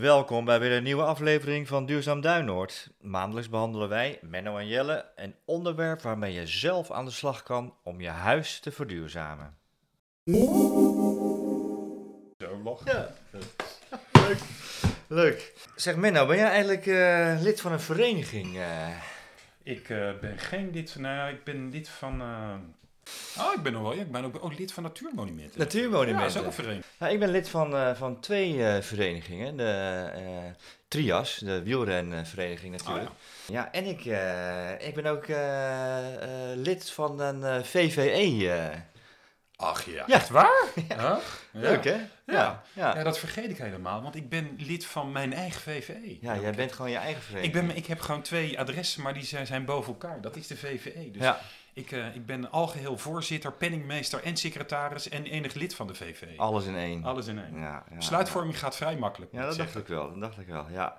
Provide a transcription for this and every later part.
Welkom bij weer een nieuwe aflevering van Duurzaam Duinoord. Maandelijks behandelen wij, Menno en Jelle, een onderwerp waarmee je zelf aan de slag kan om je huis te verduurzamen. Zo lachen. Ja. Leuk. Leuk. Zeg Menno, ben jij eigenlijk eh, lid van een vereniging? eh? Ik eh, ben geen lid van, nou ja, ik ben lid van, oh ik ben nog wel, ja, ik ben ook, ook lid van Natuurmonumenten. Natuurmonumenten. Ja, dat is ook een vereniging. Nou, ik ben lid van, eh, van twee eh, verenigingen. De eh, Trias, de wielrenvereniging natuurlijk. Oh, ja. en ik, ik ben ook lid van een VVE. Ach ja, Ja. echt waar? Ja. Leuk hè? Ja. Ja, ja. Ja, dat vergeet ik helemaal, want ik ben lid van mijn eigen VVE. Ja, jij bent gewoon je eigen Ik, vereniging. ben, ik heb gewoon twee adressen, maar die zijn, zijn boven elkaar. Dat is de VVE. Dus Ja, ik, eh, ik ben algeheel voorzitter, penningmeester en secretaris en enig lid van de VVE. alles in één. Alles in één. Ja, ja, Besluitvorming gaat vrij makkelijk. Ja, dat dacht ik wel. Dat dacht ik wel, ja.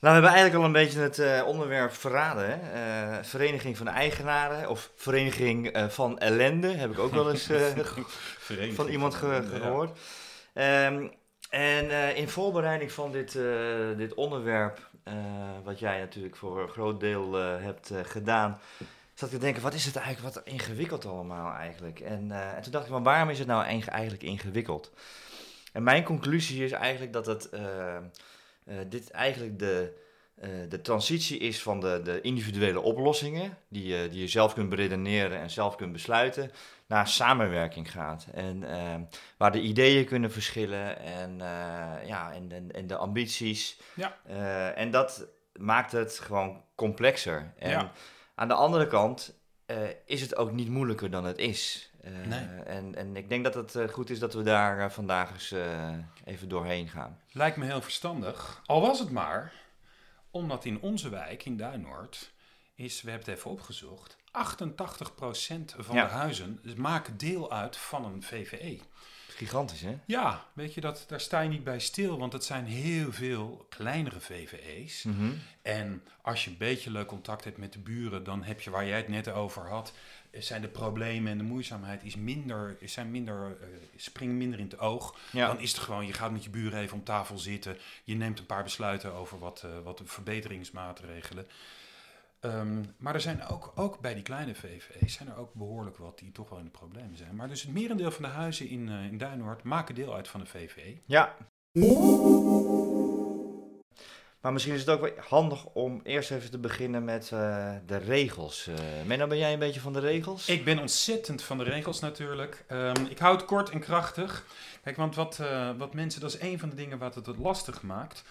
Nou, we hebben eigenlijk al een beetje het eh, onderwerp verraden. Hè? Eh, vereniging van eigenaren of vereniging van ellende, heb ik ook wel eens van iemand ge- gehoord. Ehm, en in voorbereiding van dit, dit onderwerp, wat jij natuurlijk voor een groot deel hebt gedaan, zat ik te denken, wat is het eigenlijk, wat ingewikkeld allemaal eigenlijk? En, eh, en toen dacht ik, maar waarom is het nou eigen- eigenlijk ingewikkeld? En mijn conclusie is eigenlijk dat het, eh, eh, dit eigenlijk de, de transitie is van de, de individuele oplossingen, die, je die je zelf kunt beredeneren en zelf kunt besluiten, naar samenwerking gaat. En waar de ideeën kunnen verschillen en, ja, en, en, en de ambities. Ja. En dat maakt het gewoon complexer. En Ja. Aan de andere kant eh, is het ook niet moeilijker dan het is. Eh, Nee. en, en ik denk dat het eh, goed is dat we daar vandaag eens even doorheen gaan. Lijkt me heel verstandig. Al was het maar omdat in onze wijk, in Duinoord, is, we hebben het even opgezocht, 88% van Ja. de huizen maken deel uit van een VVE. Gigantisch, hè? Ja, weet je, dat, daar sta je niet bij stil, want het zijn heel veel kleinere VVE's. Mhm. En als je een beetje leuk contact hebt met de buren, dan heb je waar jij het net over had, eh, zijn de problemen en de moeizaamheid is minder, zijn minder, eh, springen minder in het oog. Ja. Dan is het gewoon, je gaat met je buren even om tafel zitten. Je neemt een paar besluiten over wat, eh, wat verbeteringsmaatregelen. Ehm, maar er zijn ook, ook bij die kleine VVE's zijn er ook behoorlijk wat die toch wel in de problemen zijn. Maar dus het merendeel van de huizen in, eh in Duinoord maken deel uit van de VVE. Ja. Maar misschien is het ook wel handig om eerst even te beginnen met eh, de regels. Eh Menno, ben jij een beetje van de regels? Ik ben ontzettend van de regels natuurlijk. Ehm, ik hou het kort en krachtig. Kijk, want wat, wat mensen, dat is een van de dingen wat het lastig maakt.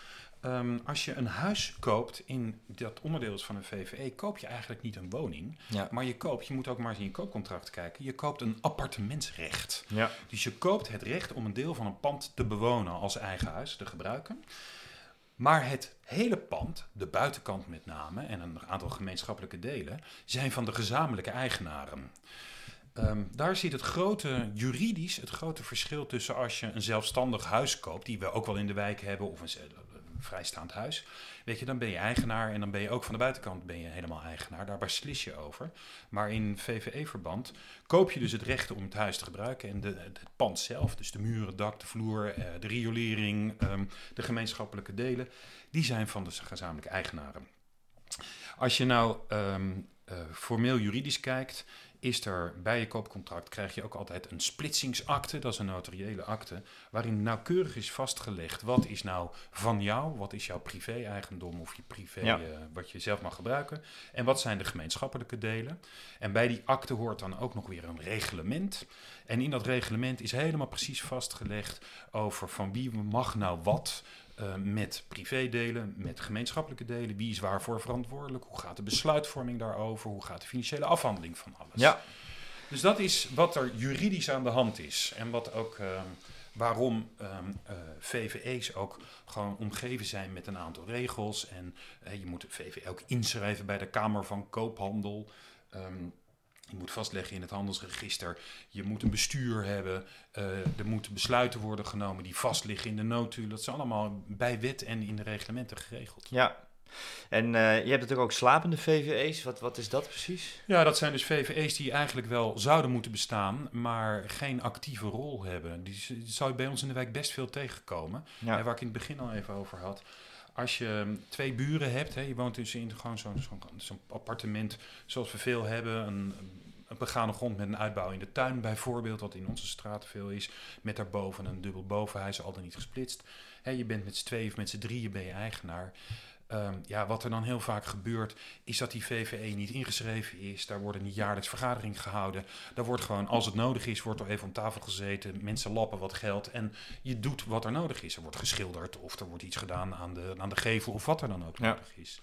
Ehm, als je een huis koopt in dat onderdeel is van een VVE, koop je eigenlijk niet een woning. Ja. Maar je koopt, je moet ook maar eens in je koopcontract kijken, je koopt een appartementsrecht. Ja. Dus je koopt het recht om een deel van een pand te bewonen als eigen huis, te gebruiken. Maar het hele pand, de buitenkant met name en een aantal gemeenschappelijke delen, zijn van de gezamenlijke eigenaren. Ehm, daar zit het grote, juridisch, het grote verschil tussen als je een zelfstandig huis koopt, die we ook wel in de wijk hebben, of een vrijstaand huis. Weet je, dan ben je eigenaar en dan ben je ook van de buitenkant ben je helemaal eigenaar. Daar beslis je over. Maar in VVE-verband koop je dus het recht om het huis te gebruiken. En de, het pand zelf, dus de muren, het dak, de vloer, eh, de riolering, ehm, de gemeenschappelijke delen, die zijn van de gezamenlijke eigenaren. Als je nou ehm, eh, formeel juridisch kijkt, is er bij je koopcontract krijg je ook altijd een splitsingsakte, dat is een notariële akte, waarin nauwkeurig is vastgelegd wat is nou van jou, wat is jouw privé-eigendom of je privé, Ja. eh, wat je zelf mag gebruiken, en wat zijn de gemeenschappelijke delen. En bij die akte hoort dan ook nog weer een reglement. En in dat reglement is helemaal precies vastgelegd over van wie mag nou wat eh, met privédelen, met gemeenschappelijke delen. Wie is waarvoor verantwoordelijk? Hoe gaat de besluitvorming daarover? Hoe gaat de financiële afhandeling van alles? Ja. Dus dat is wat er juridisch aan de hand is. En wat ook, ehm, waarom ehm, eh, VVE's ook gewoon omgeven zijn met een aantal regels. En eh, je moet VVE ook inschrijven bij de Kamer van Koophandel. Ehm, je moet vastleggen in het handelsregister. Je moet een bestuur hebben. eh, er moeten besluiten worden genomen die vast liggen in de notulen. Dat is allemaal bij wet en in de reglementen geregeld. Ja. En eh, je hebt natuurlijk ook slapende VVE's. Wat, wat is dat precies? Ja, dat zijn dus VVE's die eigenlijk wel zouden moeten bestaan, maar geen actieve rol hebben. Die, zou je bij ons in de wijk best veel tegenkomen. Ja. Hè, waar ik in het begin al even over had. Als je hm, twee buren hebt, hè, je woont dus in gewoon zo'n appartement zoals we veel hebben, een, een begane grond met een uitbouw in de tuin bijvoorbeeld, wat in onze straat veel is, met daarboven een dubbel bovenhuis, al dan niet gesplitst. Hè, je bent met z'n tweeën of met z'n drieën ben je eigenaar. Ehm, ja, wat er dan heel vaak gebeurt, is dat die VVE niet ingeschreven is. Daar worden niet jaarlijks vergaderingen gehouden. Daar wordt gewoon, als het nodig is, wordt er even om tafel gezeten. Mensen lappen wat geld en je doet wat er nodig is. Er wordt geschilderd of er wordt iets gedaan aan de, aan de gevel of wat er dan ook Ja. nodig is.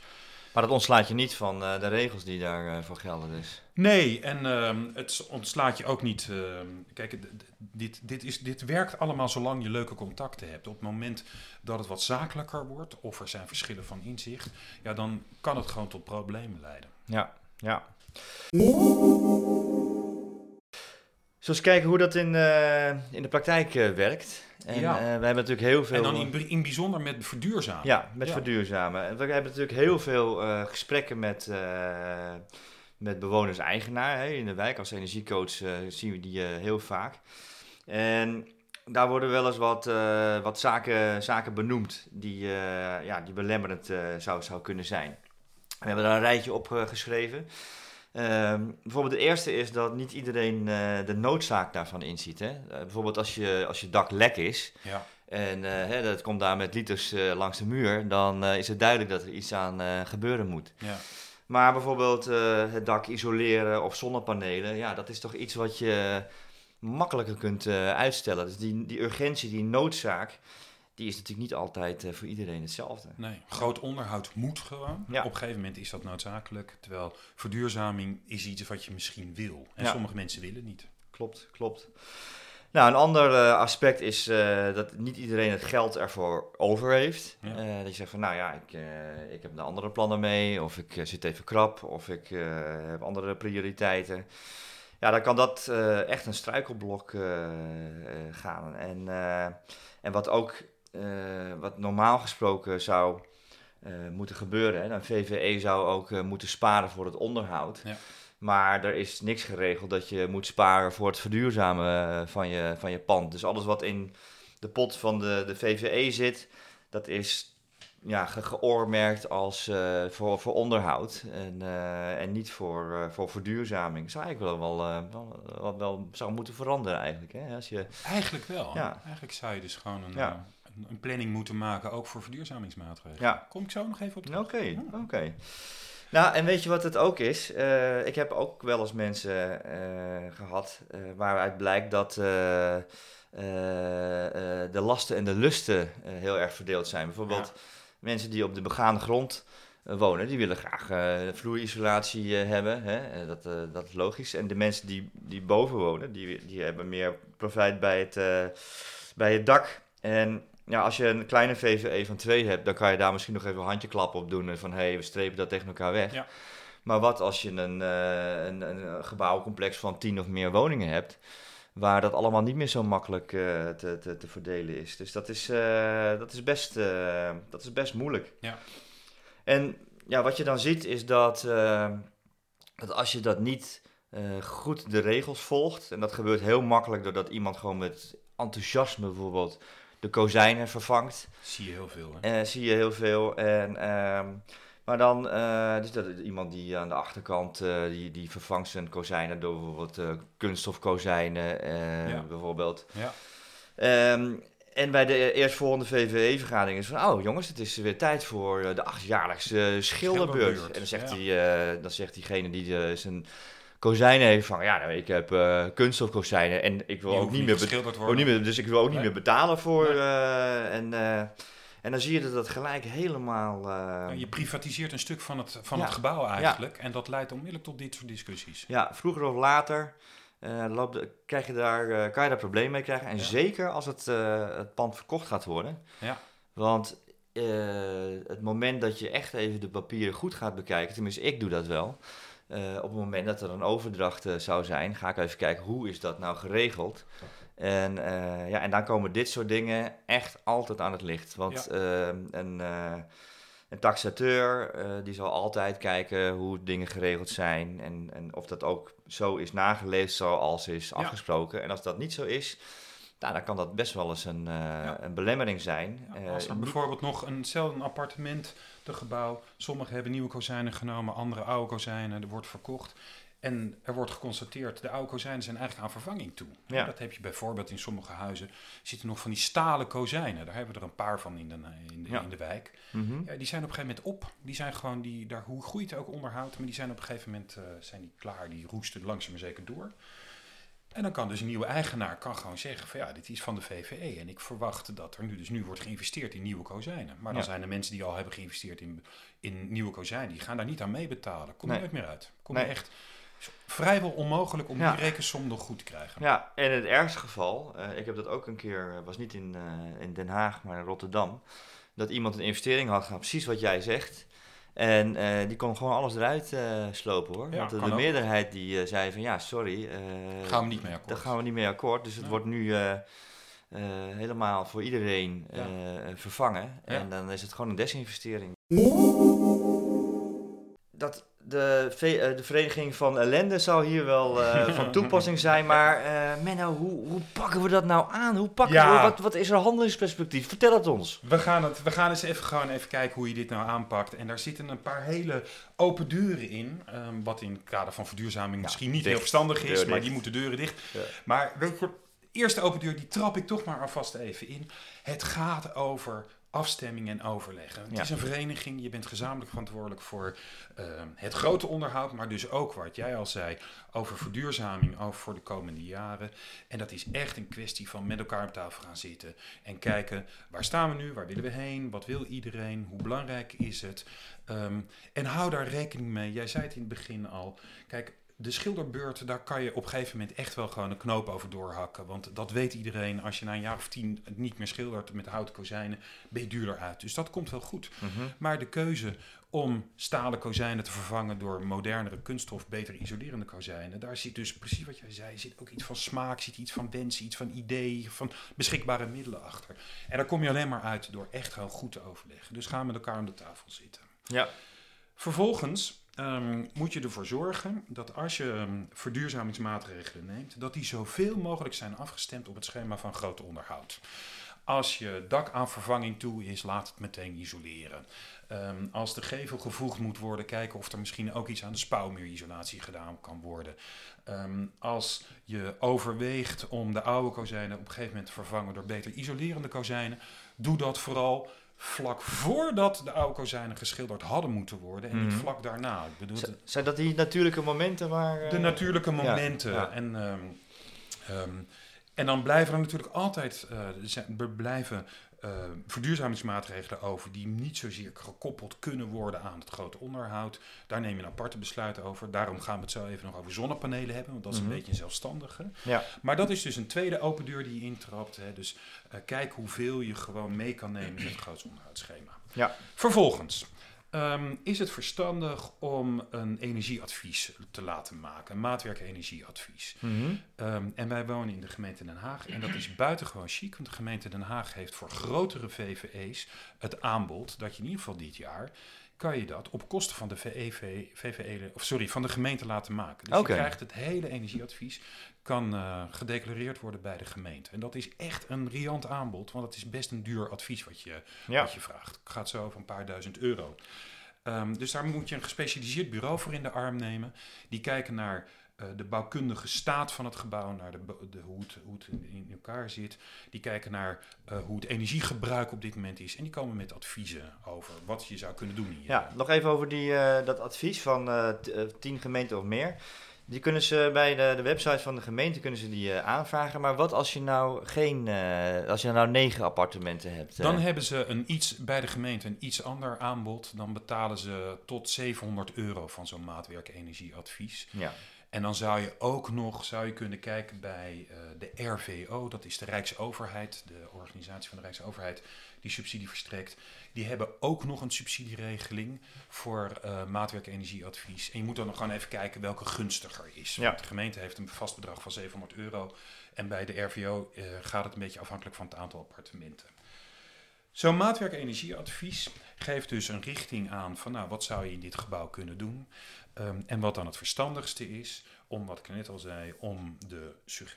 Maar dat ontslaat je niet van eh, de regels die daarvoor voor gelden dus. Nee, en ehm, het ontslaat je ook niet. ehm, kijk, dit, dit, is, dit werkt allemaal zolang je leuke contacten hebt. Op het moment dat het wat zakelijker wordt, of er zijn verschillen van inzicht, ja, dan kan het gewoon tot problemen leiden. Ja, ja. Zullen we eens kijken hoe dat in, eh, in de praktijk eh, werkt? En Ja. eh, we hebben natuurlijk heel veel... En dan in, bij- in bijzonder met verduurzamen. Ja, met Ja. verduurzamen. En we hebben natuurlijk heel veel gesprekken met, met bewoners-eigenaar. In de wijk als energiecoach eh, zien we die eh, heel vaak. En daar worden wel eens wat, eh, wat zaken, zaken benoemd die, ja, die belemmerend zou, zou kunnen zijn. We hebben daar een rijtje op geschreven. Ehm, bijvoorbeeld de eerste is dat niet iedereen de noodzaak daarvan inziet. Hè? Bijvoorbeeld als je, als je dak lek is, Ja. en hè, dat komt daar met liters langs de muur, dan is het duidelijk dat er iets aan gebeuren moet. ja. Maar bijvoorbeeld eh, het dak isoleren of zonnepanelen, ja, dat is toch iets wat je makkelijker kunt eh, uitstellen. Dus die, die urgentie, die noodzaak, die is natuurlijk niet altijd eh, voor iedereen hetzelfde. Nee, groot onderhoud moet gewoon. Ja. Op een gegeven moment is dat noodzakelijk. Terwijl verduurzaming is iets wat je misschien wil. En Ja. sommige mensen willen niet. Klopt, klopt. Nou, een ander eh, aspect is eh, dat niet iedereen het geld ervoor over heeft. Ja. Eh, dat je zegt van, nou ja, ik, ik heb er andere plannen mee, of ik zit even krap, of ik heb andere prioriteiten. Ja, dan kan dat echt een struikelblok gaan. En, en wat ook, wat normaal gesproken zou moeten gebeuren, hè, een VVE zou ook moeten sparen voor het onderhoud. Ja. Maar er is niks geregeld dat je moet sparen voor het verduurzamen eh, van je, van je pand. Dus alles wat in de pot van de, de VVE zit, dat is ja, ge- geoormerkt als eh, voor, voor onderhoud en, eh, en niet voor, eh, voor verduurzaming. Zou eigenlijk wel, wel, wel, zou moeten veranderen eigenlijk. Hè? Als je, Eigenlijk wel. Ja. Eigenlijk zou je dus gewoon een, Ja. een, een planning moeten maken, ook voor verduurzamingsmaatregelen. ja, Kom ik zo nog even op terug. Oké, oké. Nou, en weet je wat het ook is? Eh, ik heb ook wel eens mensen eh, gehad eh, waaruit blijkt dat de lasten en de lusten heel erg verdeeld zijn. Bijvoorbeeld mensen die op de begaande grond wonen, die willen graag vloerisolatie hebben. Hè? Dat, dat is logisch. En de mensen die, die boven wonen, die, die hebben meer profijt bij het, bij het dak. En ja, als je een kleine VVE van 2 hebt, dan kan je daar misschien nog even een handjeklap op doen. En van, hé, hey, we strepen dat tegen elkaar weg. Ja. Maar wat als je een, eh, een, een gebouwcomplex van 10 of meer woningen hebt, waar dat allemaal niet meer zo makkelijk eh, te, te, te verdelen is. Dus dat is, eh, dat is, best, dat is best moeilijk. Ja. En ja, wat je dan ziet is dat, dat als je dat niet goed de regels volgt, en dat gebeurt heel makkelijk doordat iemand gewoon met enthousiasme bijvoorbeeld de kozijnen vervangt, Zie je heel veel. Hè? eh, zie je heel veel. En, ehm, maar dan, eh dus dat iemand die aan de achterkant, eh, die, die vervangt zijn kozijnen door bijvoorbeeld kunststofkozijnen, Ja. bijvoorbeeld. Ja. Ehm, en bij de eerstvolgende VVE-vergadering is van, oh jongens, het is weer tijd voor de achtjaarlijkse schilderbeurt. Schilderbeurt, En dan zegt, ja. die, dan zegt diegene die zijn kozijnen heeft van, ja, nou, ik heb eh kunststofkozijnen en ik wil ook niet meer, ook worden. niet meer, dus ik wil ook niet meer betalen voor. Nee. eh, en, eh, en dan zie je dat dat gelijk helemaal. je privatiseert een stuk van het, van Ja. het gebouw eigenlijk. En dat leidt onmiddellijk tot dit soort discussies. ja, vroeger of later krijg je daar, kan je daar problemen mee krijgen. En Ja. zeker als het, het pand verkocht gaat worden. Ja. Want het moment dat je echt even de papieren goed gaat bekijken, tenminste ik doe dat wel. Eh, op het moment dat er een overdracht eh, zou zijn, ga ik even kijken hoe is dat nou geregeld. En, eh, ja, en dan komen dit soort dingen echt altijd aan het licht. Want Ja. eh, een, Een taxateur die zal altijd kijken hoe dingen geregeld zijn en, en of dat ook zo is nageleefd zoals is afgesproken. En als dat niet zo is, nou, dan kan dat best wel eens een, een belemmering zijn. Als er bijvoorbeeld nog eenzelfde appartement, de gebouw, sommigen hebben nieuwe kozijnen genomen, andere oude kozijnen, er wordt verkocht. En er wordt geconstateerd, de oude kozijnen zijn eigenlijk aan vervanging toe. Ja. Dat heb je bijvoorbeeld in sommige huizen, zitten nog van die stalen kozijnen. Daar hebben we er een paar van in de, in de, Ja. in de wijk. mhm. Ja, die zijn op een gegeven moment op. Die zijn gewoon, die, daar, hoe het ook onderhoudt, maar die zijn op een gegeven moment eh, zijn die klaar. Die roesten langzaam maar zeker door. En dan kan dus een nieuwe eigenaar kan gewoon zeggen van ja, dit is van de VVE. En ik verwacht dat er nu dus nu wordt geïnvesteerd in nieuwe kozijnen. Maar dan Ja. zijn er mensen die al hebben geïnvesteerd in, in nieuwe kozijnen, die gaan daar niet aan meebetalen. Komt Nee. nooit meer uit. Komt Nee. echt vrijwel onmogelijk om Ja. die rekensom nog goed te krijgen. Ja, en in het ergste geval, eh, ik heb dat ook een keer, eh, was niet in, eh, in Den Haag, maar in Rotterdam, dat iemand een investering had gedaan, precies wat jij zegt. En eh, die kon gewoon alles eruit eh, slopen hoor. Ja, Want de, de meerderheid die eh, zei van ja, sorry. eh, Gaan we niet mee akkoord. Daar gaan we niet mee akkoord. Dus het Ja. wordt nu eh, eh, helemaal voor iedereen Ja. eh, vervangen. Ja. En dan is het gewoon een desinvestering. Dat de, eh, de Vereniging van Ellende zou hier wel eh, van toepassing zijn. Maar eh, Menno, hoe, hoe pakken we dat nou aan? Hoe pakken Ja. we, wat, wat is er handelingsperspectief? Vertel het ons. We gaan, het, we gaan eens even, gewoon even kijken hoe je dit nou aanpakt. En daar zitten een paar hele open deuren in. ehm, wat in het kader van verduurzaming Ja, misschien niet dicht. heel verstandig is, maar die moeten deuren dicht. Ja. Maar weet je, eerste open deur, die trap ik toch maar alvast even in. Het gaat over afstemming en overleggen. Het Ja. is een vereniging, je bent gezamenlijk verantwoordelijk voor ehm, het grote onderhoud, maar dus ook wat jij al zei over verduurzaming over voor de komende jaren. En dat is echt een kwestie van met elkaar op tafel gaan zitten en kijken waar staan we nu, waar willen we heen, wat wil iedereen, hoe belangrijk is het. Ehm, en hou daar rekening mee. Jij zei het in het begin al. Kijk, de schilderbeurt, daar kan je op een gegeven moment echt wel gewoon een knoop over doorhakken. Want dat weet iedereen. Als je na een jaar of tien niet meer schildert met houten kozijnen, ben je duurder uit. Dus dat komt wel goed. Maar de keuze om stalen kozijnen te vervangen door modernere kunststof, beter isolerende kozijnen, daar zit dus precies wat jij zei, zit ook iets van smaak, zit iets van wensen, iets van idee, van beschikbare middelen achter. En daar kom je alleen maar uit door echt gewoon goed te overleggen. Dus ga met elkaar aan de tafel zitten. Ja. Vervolgens ehm, moet je ervoor zorgen dat als je ehm, verduurzamingsmaatregelen neemt, dat die zoveel mogelijk zijn afgestemd op het schema van groot onderhoud. Als je dak aan vervanging toe is, laat het meteen isoleren. Ehm, als de gevel gevoegd moet worden, kijken of er misschien ook iets aan de spouwmuurisolatie gedaan kan worden. Als je overweegt om de oude kozijnen op een gegeven moment te vervangen door beter isolerende kozijnen, doe dat vooral vlak voordat de oude kozijnen geschilderd hadden moeten worden en niet Mhm. vlak daarna. Ik bedoel, Z- Zijn dat die natuurlijke momenten waar... eh, de natuurlijke momenten. ja. En, ehm, ehm, en dan blijven er natuurlijk altijd eh, zijn, er blijven eh, verduurzamingsmaatregelen over die niet zozeer gekoppeld kunnen worden aan het grote onderhoud. Daar neem je een aparte besluit over. Daarom gaan we het zo even nog over zonnepanelen hebben, want dat is Mhm. een beetje een zelfstandige. Ja. Maar dat is dus een tweede open deur die je intrapt. Hè. Dus eh, kijk hoeveel je gewoon mee kan nemen met het groot onderhoudsschema. Ja. Vervolgens ehm, is het verstandig om een energieadvies te laten maken, een maatwerk-energieadvies. Mhm. Ehm, en wij wonen in de gemeente Den Haag en dat is buitengewoon chic, want de gemeente Den Haag heeft voor grotere VVE's het aanbod dat je in ieder geval dit jaar kan je dat op kosten van de VEV, VVE, of sorry, van de gemeente laten maken. Dus je krijgt het hele energieadvies kan eh, gedeclareerd worden bij de gemeente. En dat is echt een riant aanbod, want het is best een duur advies wat je, Ja. wat je vraagt. Het gaat zo over een paar duizend euro. Ehm, dus daar moet je een gespecialiseerd bureau voor in de arm nemen. Die kijken naar eh, de bouwkundige staat van het gebouw, naar de, de, hoe het, hoe het in, in elkaar zit. Die kijken naar eh, hoe het energiegebruik op dit moment is. En die komen met adviezen over wat je zou kunnen doen hier. Ja, nog even over die, eh, dat advies van tien gemeenten of meer. Die kunnen ze bij de, de website van de gemeente kunnen ze die aanvragen. Maar wat als je nou geen, als je nou negen appartementen hebt? Dan hebben ze een iets, bij de gemeente een iets ander aanbod. Dan betalen ze tot 700 euro van zo'n maatwerk-energieadvies. ja. En dan zou je ook nog zou je kunnen kijken bij eh, de RVO, dat is de Rijksoverheid, de organisatie van de Rijksoverheid die subsidie verstrekt. Die hebben ook nog een subsidieregeling voor eh maatwerk-energieadvies. En je moet dan nog gewoon even kijken welke gunstiger is. Ja. Want de gemeente heeft een vast bedrag van 700 euro. En bij de RVO eh, gaat het een beetje afhankelijk van het aantal appartementen. Zo'n maatwerk-energieadvies geeft dus een richting aan van nou, wat zou je in dit gebouw kunnen doen. Ehm, en wat dan het verstandigste is om, wat ik net al zei, om de,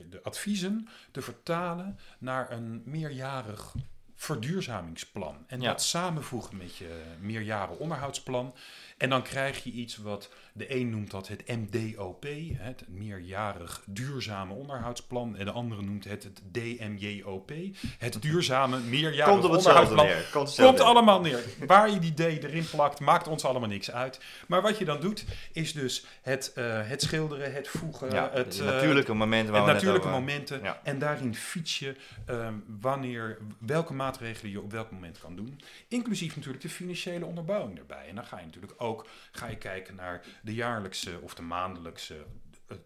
de adviezen te vertalen naar een meerjarig verduurzamingsplan. En Ja. dat samenvoegen met je meerjaren onderhoudsplan. En dan krijg je iets wat de een noemt dat het MDOP, het meerjarig duurzame onderhoudsplan. En de andere noemt het het DMJOP, het duurzame meerjarig Komt op onderhoudsplan. neer. Komt, allemaal neer. Waar je die D erin plakt, maakt ons allemaal niks uit. Maar wat je dan doet, is dus het, eh, het schilderen, het voegen, Ja, het, eh, natuurlijke momenten waar net natuurlijke momenten. Ja. En daarin fiets je ehm, wanneer, welke maatregelen je op welk moment kan doen. Inclusief natuurlijk de financiële onderbouwing erbij. En dan ga je natuurlijk ook ga je kijken naar de jaarlijkse of de maandelijkse eh,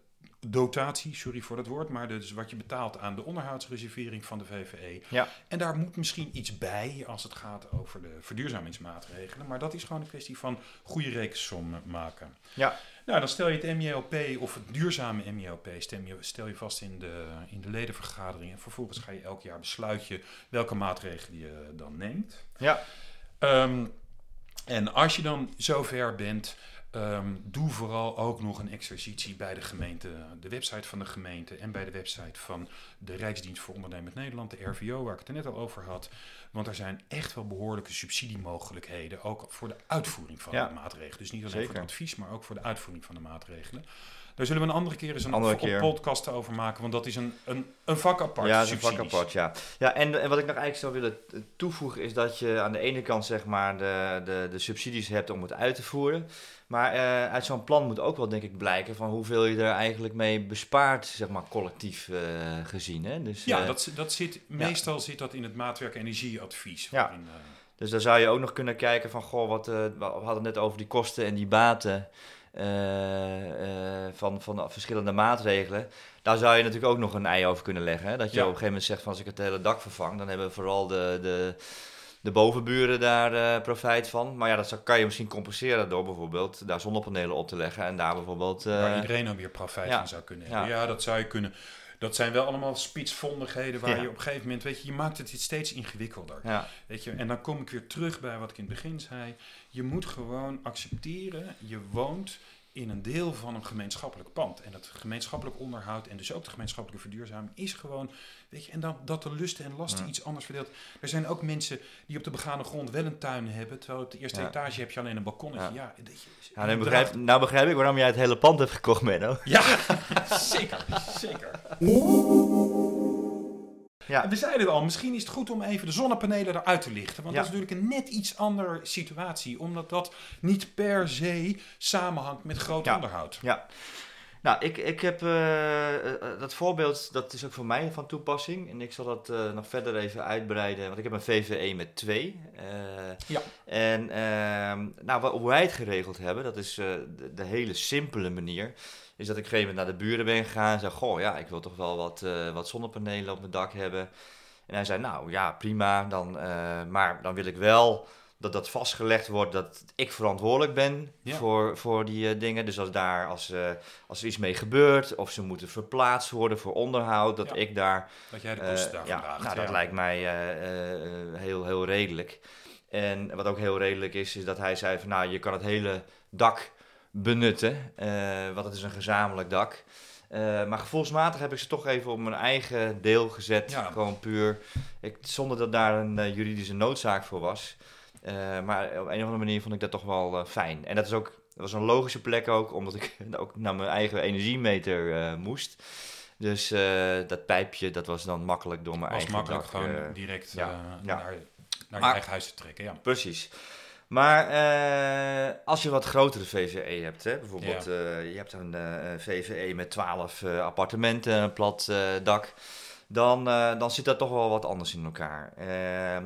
dotatie, sorry voor dat woord, maar dus wat je betaalt aan de onderhoudsreservering van de VVE. Ja. En daar moet misschien iets bij als het gaat over de verduurzamingsmaatregelen. Maar dat is gewoon een kwestie van goede rekensommen maken. Ja. Nou, dan stel je het MJOP of het duurzame stem je, stel je vast in de, in de ledenvergadering. En vervolgens ga je elk jaar besluit je welke maatregelen je dan neemt. Ja. Ehm, en als je dan zover bent, ehm, doe vooral ook nog een exercitie bij de gemeente, de website van de gemeente en bij de website van de Rijksdienst voor Ondernemend Nederland, de RVO, waar ik het er net al over had. Want er zijn echt wel behoorlijke subsidiemogelijkheden, ook voor de uitvoering van Ja. de maatregelen. Dus niet alleen Zeker. voor het advies, maar ook voor de uitvoering van de maatregelen. Daar zullen we een andere keer eens een Andere keer. podcast over maken, want dat is een, een, een vak apart. Ja, is een vak apart, ja. Ja, en, en wat ik nog eigenlijk zou willen t- toevoegen is dat je aan de ene kant zeg maar de, de, de subsidies hebt om het uit te voeren. Maar eh, uit zo'n plan moet ook wel denk ik blijken van hoeveel je er eigenlijk mee bespaart, zeg maar collectief eh, gezien. Hè? Dus, Ja, eh, dat, dat zit, meestal zit dat in het maatwerk energieadvies. Ja. waarin, eh, Dus daar zou je ook nog kunnen kijken van, goh, wat, eh, we hadden het net over die kosten en die baten eh, eh, van, van verschillende maatregelen. Daar zou je natuurlijk ook nog een ei over kunnen leggen. Hè? Dat je Ja. op een gegeven moment zegt van, als ik het hele dak vervang, dan hebben vooral de, de, de bovenburen daar eh, profijt van. Maar ja, dat zou- kan je misschien compenseren door bijvoorbeeld daar zonnepanelen op te leggen en daar bijvoorbeeld... eh, waar iedereen dan weer profijt ja. van zou kunnen hebben. Ja. Ja. dat zou je kunnen. Dat zijn wel allemaal spitsvondigheden waar Ja. je op een gegeven moment, weet je, je maakt het steeds ingewikkelder. ja, Weet je, en dan kom ik weer terug bij wat ik in het begin zei. Je moet gewoon accepteren, je woont in een deel van een gemeenschappelijk pand. En dat gemeenschappelijk onderhoud en dus ook de gemeenschappelijke verduurzaming is gewoon, weet je, en dan, dat de lusten en lasten Ja. iets anders verdeeld. Er zijn ook mensen die op de begane grond wel een tuin hebben, terwijl op de eerste Ja. etage heb je alleen een balkonnetje. Ja, Ja. weet je, ja nou, begrijp, nou begrijp ik waarom jij het hele pand hebt gekocht, Menno. Ja, zeker, zeker. Ja. En we zeiden het al, misschien is het goed om even de zonnepanelen eruit te lichten. Want Ja. dat is natuurlijk een net iets andere situatie. Omdat dat niet per se samenhangt met groot Ja. onderhoud. Ja. Nou, ik, ik heb eh, eh, dat voorbeeld, dat is ook voor mij van toepassing. En ik zal dat eh, nog verder even uitbreiden, want ik heb een VVE met twee. Ja. En ehm, nou, hoe wij het geregeld hebben, dat is de, de hele simpele manier. Is dat ik een gegeven moment naar de buren ben gegaan en zei: Goh, ja, ik wil toch wel wat, eh, wat zonnepanelen op mijn dak hebben. En hij zei: Nou ja, prima, dan, eh, maar dan wil ik wel dat dat vastgelegd wordt dat ik verantwoordelijk ben Ja. voor, voor die eh, dingen. Dus als daar, als, eh, als er iets mee gebeurt, of ze moeten verplaatst worden voor onderhoud, dat Ja. ik daar Dat jij de kosten ja, draagt. nou, dat lijkt mij heel, heel redelijk. En wat ook heel redelijk is, is dat hij zei van nou, je kan het hele dak benutten, eh, want het is een gezamenlijk dak. Eh, maar gevoelsmatig heb ik ze toch even op mijn eigen deel gezet. Ja. Gewoon puur, ik, zonder dat daar een eh, juridische noodzaak voor was. Maar op een of andere manier vond ik dat toch wel fijn. En dat is ook, dat was een logische plek ook, omdat ik ook naar mijn eigen energiemeter moest. Dus dat pijpje, dat was dan makkelijk door mijn was eigen makkelijk dak. gewoon direct ja, ja. naar, naar Maar- eigen huis te trekken. Ja. Precies. Maar eh, als je wat grotere VVE hebt, hè, bijvoorbeeld Ja. eh, je hebt een eh, VVE met 12 eh, appartementen, een plat dak, dan, dan zit dat toch wel wat anders in elkaar.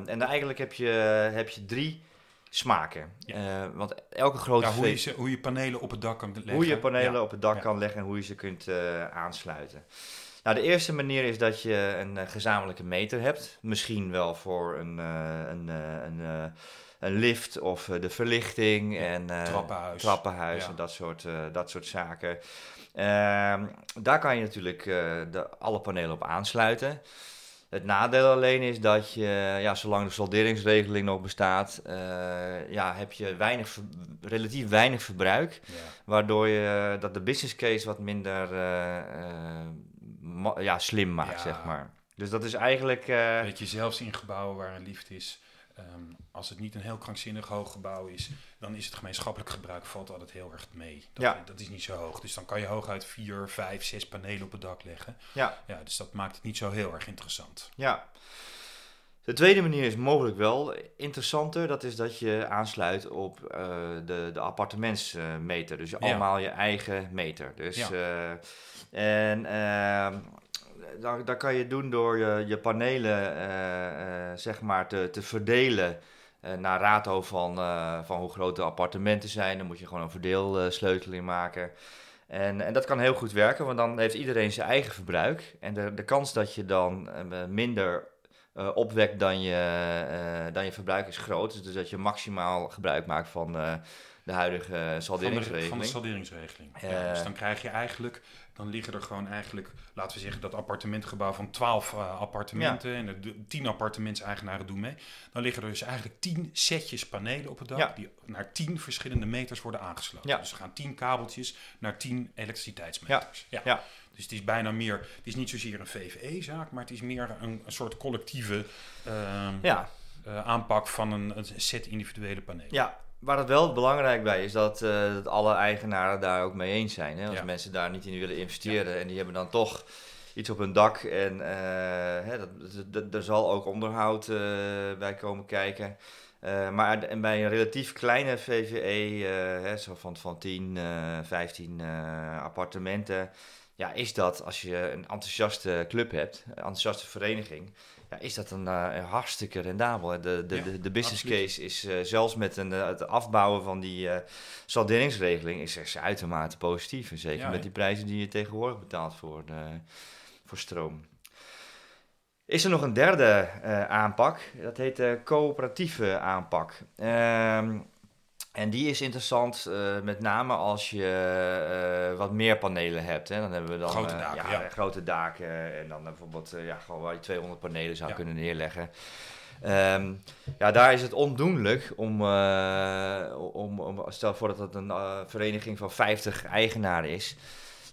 En eigenlijk heb je, heb je drie smaken. Ja. Want elke grote Ja, hoe, je, ze- hoe je panelen op het dak kan leggen. hoe je panelen op het dak kan leggen en hoe je ze kunt aansluiten. Nou, de eerste manier is dat je een gezamenlijke meter hebt. Misschien wel voor een, een, een, een lift of eh, de verlichting en eh, Trappenhuis. trappenhuis Ja. en dat soort, eh, dat soort zaken. Ehm, daar kan je natuurlijk de, alle panelen op aansluiten. Het nadeel alleen is dat je, ja, zolang de salderingsregeling nog bestaat, ja, heb je weinig, relatief weinig verbruik. Ja. Waardoor je dat de business case wat minder ja, slim maakt, Ja. zeg maar. Dus dat is eigenlijk... Weet je, zelfs in gebouwen waar een lift is, ehm, als het niet een heel krankzinnig hoog gebouw is, dan is het gemeenschappelijk gebruik valt altijd heel erg mee. Dat, Ja. dat is niet zo hoog. Dus dan kan je hooguit vier, vijf, zes panelen op het dak leggen. ja, Ja, dus dat maakt het niet zo heel erg interessant. ja. De tweede manier is mogelijk wel interessanter. Dat is dat je aansluit op eh, de, de appartementsmeter. Dus je Ja. allemaal je eigen meter. Dus, Ja. eh, en ehm dat, kan je doen door je, je panelen eh, eh, zeg maar te, te verdelen eh, naar rato van, van hoe groot de appartementen zijn. Dan moet je gewoon een verdeelsleuteling maken. En, en dat kan heel goed werken, want dan heeft iedereen zijn eigen verbruik. En de, de kans dat je dan minder opwekt dan je, dan je verbruik is groot. Dus dat je maximaal gebruik maakt van de huidige Van de, salderingsregeling. van de salderingsregeling. Ja, Eh. dus dan krijg je eigenlijk, dan liggen er gewoon eigenlijk, laten we zeggen dat appartementgebouw van 12 eh, appartementen en er d- 10 appartementseigenaren doen mee. Dan liggen er dus eigenlijk 10 setjes panelen op het dak Ja. die naar 10 verschillende meters worden aangesloten. Ja. Dus er gaan 10 kabeltjes naar 10 elektriciteitsmeters. Ja. Ja. Dus het is bijna meer, het is niet zozeer een VVE-zaak, maar het is meer een, een soort collectieve ehm, Ja, eh, aanpak van een, een set individuele panelen. Ja, waar het wel belangrijk bij is dat, eh, dat alle eigenaren daar ook mee eens zijn. Hè? Als Ja. mensen daar niet in willen investeren en die hebben dan toch iets op hun dak en eh, hè, dat, er zal ook onderhoud eh, bij komen kijken. Maar en bij een relatief kleine VVE, hè, zo van, van 10, eh 15 eh, appartementen, ja, is dat als je een enthousiaste club hebt, een enthousiaste vereniging, ja, is dat een eh, hartstikke rendabel. hè. De, de, Ja, de, de business absoluut. case is eh, zelfs met een, eh, het afbouwen van die salderingsregeling is, is uitermate positief. En zeker Ja, met die prijzen die je tegenwoordig betaalt voor, voor stroom. Is er nog een derde aanpak? Dat heet de coöperatieve aanpak. Ehm, en die is interessant eh, met name als je eh, wat meer panelen hebt. Hè. Dan hebben we dan Grote eh, daken, ja, ja. grote daken en dan bijvoorbeeld ja, gewoon waar je 200 panelen zou Ja. kunnen neerleggen. Ehm, ja, daar is het ondoenlijk om, om, om stel voor dat het een vereniging van 50 eigenaren is.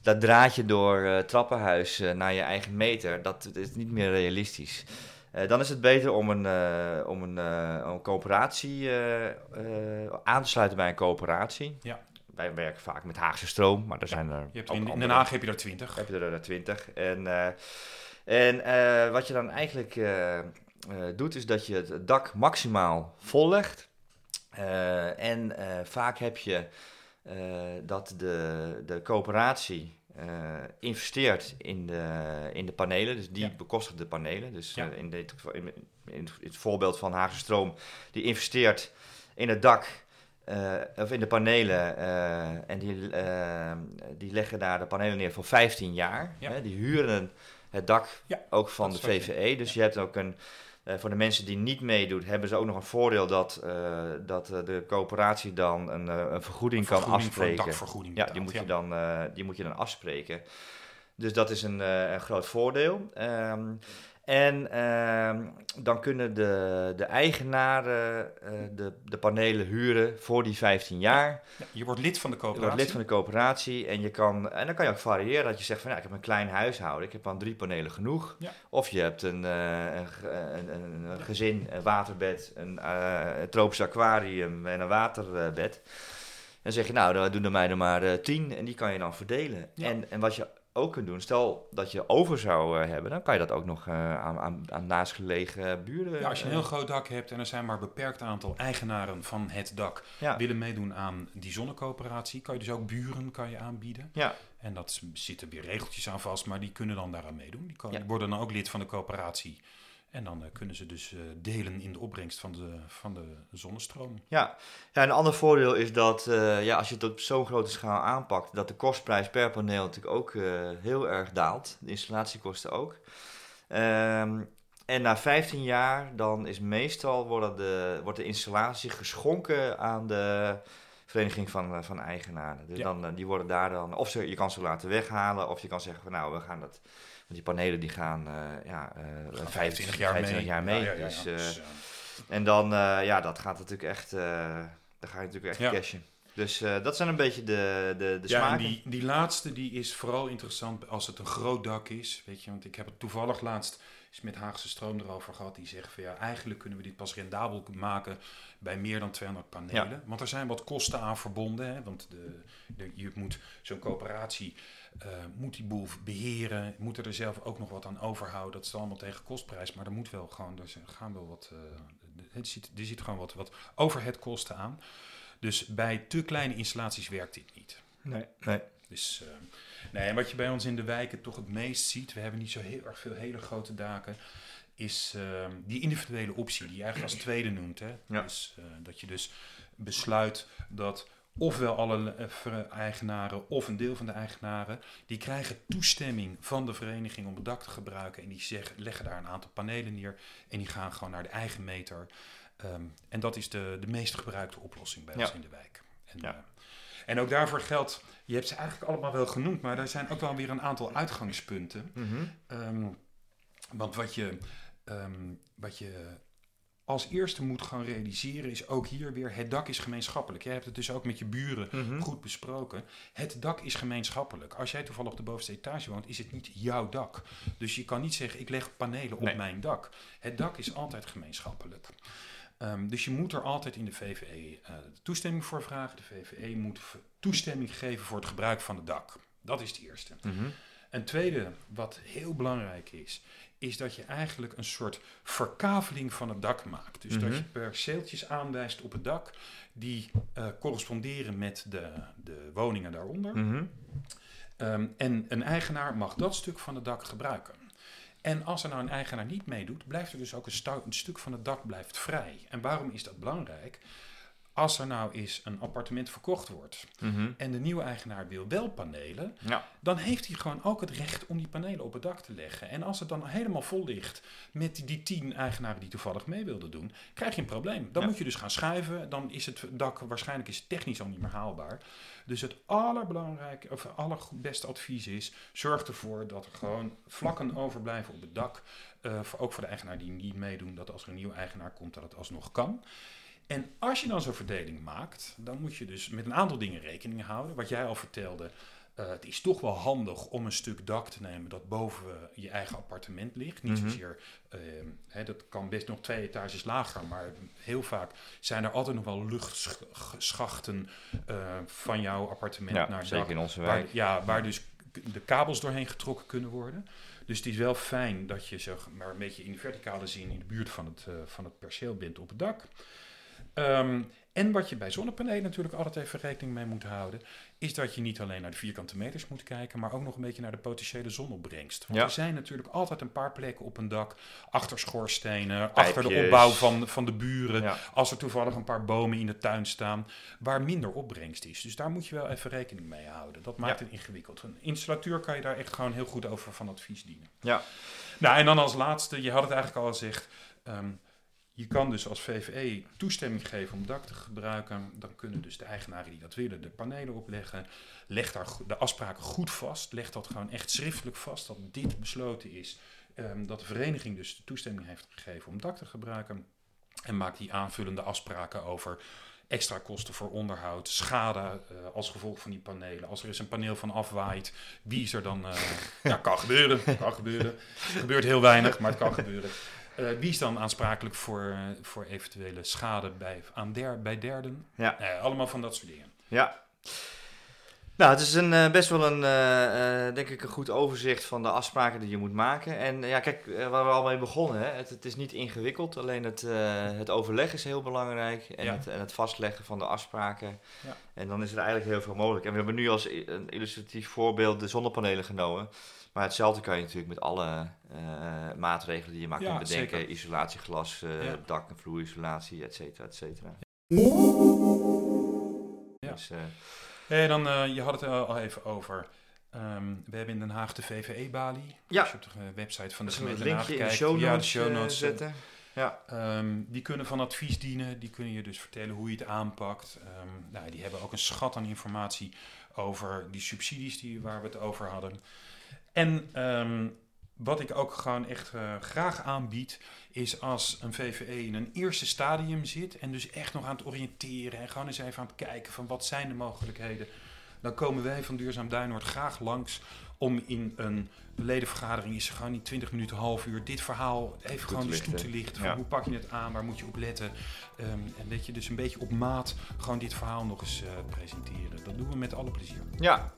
Dat draadje door trappenhuis naar je eigen meter, dat is niet meer realistisch. Eh, dan is het beter om een, eh, om een, eh, een coöperatie aan te sluiten bij een coöperatie. Ja. Wij werken vaak met Haagse stroom, maar er zijn er Je hebt ook in, in Den Haag heb je er 20. heb je er twintig. En, en wat je dan eigenlijk doet, is dat je het dak maximaal vol legt. Eh, en vaak heb je dat de, de coöperatie eh, investeert in de, in de panelen. Dus die Ja. bekostigt de panelen. Dus Ja. eh, in, dit, in, in het voorbeeld van Haagse Stroom, die investeert in het dak. eh, of in de panelen en die, die leggen daar de panelen neer voor 15 jaar. Ja. Hè, die huren het dak ook van de VVE. Dus je hebt ook een, eh, voor de mensen die niet meedoen, hebben ze ook nog een voordeel dat, eh, dat eh, de coöperatie dan een, een vergoeding kan afspreken. dakvergoeding Ja, die moet, je dan, die moet je dan afspreken. Dus dat is een, een groot voordeel. Ehm, en ehm, dan kunnen de, de eigenaren eh, de, de panelen huren voor die 15 jaar. Ja, je wordt lid van de Je wordt coöperatie. lid van de coöperatie en, je kan, en dan kan je ook variëren. Dat je zegt van ja, ik heb een klein huishouden, ik heb aan drie panelen genoeg. Ja. Of je hebt een, eh, een, een, een, een gezin, een waterbed, een, eh, tropisch aquarium en een waterbed. En dan zeg je nou, dan doen er mij er maar tien en die kan je dan verdelen. Ja. En, en wat je ook kunt doen, stel dat je over zou eh, hebben, dan kan je dat ook nog eh, aan, aan, aan naastgelegen buren. Ja, als je een eh, heel groot dak hebt en er zijn maar een beperkt aantal eigenaren van het dak ja. willen meedoen aan die zonnecoöperatie, kan je dus ook buren kan je aanbieden. Ja. En dat zitten weer regeltjes aan vast, maar die kunnen dan daaraan meedoen. Die, kan- Ja. die worden dan ook lid van de coöperatie. En dan eh, kunnen ze dus eh, delen in de opbrengst van de, van de zonnestroom. Ja. ja, een ander voordeel is dat eh, ja, als je het op zo'n grote schaal aanpakt, dat de kostprijs per paneel natuurlijk ook heel erg daalt. De installatiekosten ook. Ehm, en na 15 jaar dan is meestal worden de, wordt de installatie geschonken aan de vereniging van, van eigenaren. Dus Ja. dan, die worden daar dan, of ze, je kan ze laten weghalen, of je kan zeggen van nou, we gaan dat die panelen die gaan uh, ja, uh, 25 jaar 25 mee. Jaar mee. Ja, ja, ja, dus, dus, en dan, ja, dat gaat natuurlijk echt, daar ga je natuurlijk echt cashen. Dus dat zijn een beetje de, de, de ja, smaken. Die, die laatste die is vooral interessant als het een groot dak is. Weet je, want ik heb het toevallig laatst is met Haagse Stroom erover gehad. Die zeggen van ja, eigenlijk kunnen we dit pas rendabel maken bij meer dan 200 panelen. Want er zijn wat kosten aan verbonden. Hè? Want de, de, je moet zo'n coöperatie uh, moet die boel beheren, moet er zelf ook nog wat aan overhouden. Dat is allemaal tegen kostprijs, maar er moet wel gewoon, er gaan wel wat, uh, er, zit, er zit gewoon wat, wat overhead kosten aan. Dus bij te kleine installaties werkt dit niet. Nee. nee. Dus, uh, nee, en wat je bij ons in de wijken toch het meest ziet, we hebben niet zo heel erg veel hele grote daken, is uh, die individuele optie, die je eigenlijk als tweede noemt. Hè? Ja. Dus, uh, dat je dus besluit dat ofwel alle eigenaren of een deel van de eigenaren, die krijgen toestemming van de vereniging om het dak te gebruiken en die zeggen, leggen daar een aantal panelen neer en die gaan gewoon naar de eigen meter. Um, en dat is de, de meest gebruikte oplossing bij Ja. ons in de wijk. En, Ja. uh, en ook daarvoor geldt, je hebt ze eigenlijk allemaal wel genoemd, maar er zijn ook wel weer een aantal uitgangspunten. Mhm. Ehm, want wat je, ehm, wat je als eerste moet gaan realiseren is ook hier weer, het dak is gemeenschappelijk. Jij hebt het dus ook met je buren Mhm. goed besproken. Het dak is gemeenschappelijk. Als jij toevallig op de bovenste etage woont, is het niet jouw dak. Dus je kan niet zeggen, ik leg panelen op Nee. mijn dak. Het dak is altijd gemeenschappelijk. Ehm, dus je moet er altijd in de VVE eh, toestemming voor vragen. De VVE moet toestemming geven voor het gebruik van het dak. Dat is het eerste. Mhm. Een tweede, wat heel belangrijk is, is dat je eigenlijk een soort verkaveling van het dak maakt. Dus dat Mhm. je perceeltjes aanwijst op het dak die eh, corresponderen met de, de woningen daaronder. Mhm. Ehm, en een eigenaar mag dat stuk van het dak gebruiken. En als er nou een eigenaar niet meedoet, blijft er dus ook een, stu- stuk van het dak blijft vrij. En waarom is dat belangrijk? Als er nou eens een appartement verkocht wordt Mhm. en de nieuwe eigenaar wil wel panelen, Ja. dan heeft hij gewoon ook het recht om die panelen op het dak te leggen. En als het dan helemaal vol ligt met die, die tien eigenaren die toevallig mee wilden doen, krijg je een probleem. Dan Ja. moet je dus gaan schuiven, dan is het dak waarschijnlijk is technisch al niet meer haalbaar. Dus het allerbelangrijke, of allerbeste advies is, zorg ervoor dat er gewoon vlakken overblijven op het dak. Eh, voor, ook voor de eigenaar die niet meedoen, dat als er een nieuwe eigenaar komt, dat het alsnog kan. En als je dan zo'n verdeling maakt, dan moet je dus met een aantal dingen rekening houden. Wat jij al vertelde, eh, het is toch wel handig om een stuk dak te nemen dat boven je eigen appartement ligt. Niet Mhm. zozeer, eh, hè, dat kan best nog twee etages lager, maar heel vaak zijn er altijd nog wel luchtschachten eh, van jouw appartement Ja, naar het zeker dak. in onze Waar, ja, waar dus de kabels doorheen getrokken kunnen worden. Dus het is wel fijn dat je zeg maar een beetje in de verticale zin in de buurt van het, eh, van het perceel bent op het dak. Ehm, en wat je bij zonnepanelen natuurlijk altijd even rekening mee moet houden, is dat je niet alleen naar de vierkante meters moet kijken, maar ook nog een beetje naar de potentiële zonopbrengst. Want Ja. er zijn natuurlijk altijd een paar plekken op een dak, achter schoorstenen, achter de opbouw van, van de buren, Ja. als er toevallig een paar bomen in de tuin staan, waar minder opbrengst is. Dus daar moet je wel even rekening mee houden. Dat maakt Ja. het ingewikkeld. Een installateur kan je daar echt gewoon heel goed over van advies dienen. Ja. Nou, en dan als laatste, je had het eigenlijk al gezegd. ehm, je kan dus als VVE toestemming geven om dak te gebruiken. Dan kunnen dus de eigenaren die dat willen de panelen opleggen. Leg daar de afspraken goed vast. Leg dat gewoon echt schriftelijk vast dat dit besloten is. Ehm, dat de vereniging dus de toestemming heeft gegeven om dak te gebruiken. En maak die aanvullende afspraken over extra kosten voor onderhoud, schade eh, als gevolg van die panelen. Als er eens een paneel van afwaait, wie is er dan... eh, ja, kan gebeuren, kan gebeuren. Het gebeurt heel weinig, maar het kan gebeuren. Eh, wie is dan aansprakelijk voor, eh, voor eventuele schade bij, aan der, bij derden? Ja. Eh, allemaal van dat soort dingen. Ja. Nou, het is een, best wel een, denk ik, een goed overzicht van de afspraken die je moet maken. En ja, kijk, waar we al mee begonnen, hè? Het, het is niet ingewikkeld, alleen het, het overleg is heel belangrijk en, Ja. het, en het vastleggen van de afspraken. Ja. En dan is er eigenlijk heel veel mogelijk. En we hebben nu als een illustratief voorbeeld de zonnepanelen genomen. Maar hetzelfde kan je natuurlijk met alle eh, maatregelen die je maar Ja, kunt bedenken. zeker. Isolatieglas, eh, Ja. dak- en vloerisolatie, et cetera, et cetera. Ja. Dus, eh, Hey, dan, je had het al even over. ehm, we hebben in Den Haag de VVE-balie. Ja. Als je op de website van de gemeente Den linkje Haag in de kijkt. show notes, ja, de show notes zetten? Ja. Ehm, die kunnen van advies dienen, die kunnen je dus vertellen hoe je het aanpakt. Ehm, nou, die hebben ook een schat aan informatie over die subsidies die, waar we het over hadden. En ehm, wat ik ook gewoon echt eh, graag aanbied, is als een VVE in een eerste stadium zit en dus echt nog aan het oriënteren en gewoon eens even aan het kijken van wat zijn de mogelijkheden. Dan komen wij van Duurzaam Duinoord graag langs om in een ledenvergadering is gewoon in 20 minuten, half uur dit verhaal even gewoon toe te lichten. Ja. Hoe pak je het aan, waar moet je op letten? Ehm, en dat je dus een beetje op maat gewoon dit verhaal nog eens eh, presenteren. Dat doen we met alle plezier. Ja,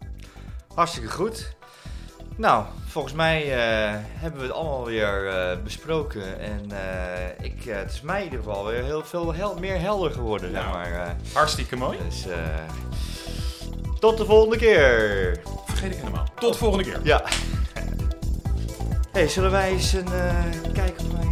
hartstikke goed. Nou, volgens mij eh, hebben we het allemaal weer eh, besproken. En eh, ik, het is mij in ieder geval weer heel veel hel meer helder geworden, zeg maar. Hartstikke mooi. dus eh, tot de volgende keer. Vergeet ik helemaal. Tot de volgende keer. Ja. hey, zullen wij eens een, kijken of wij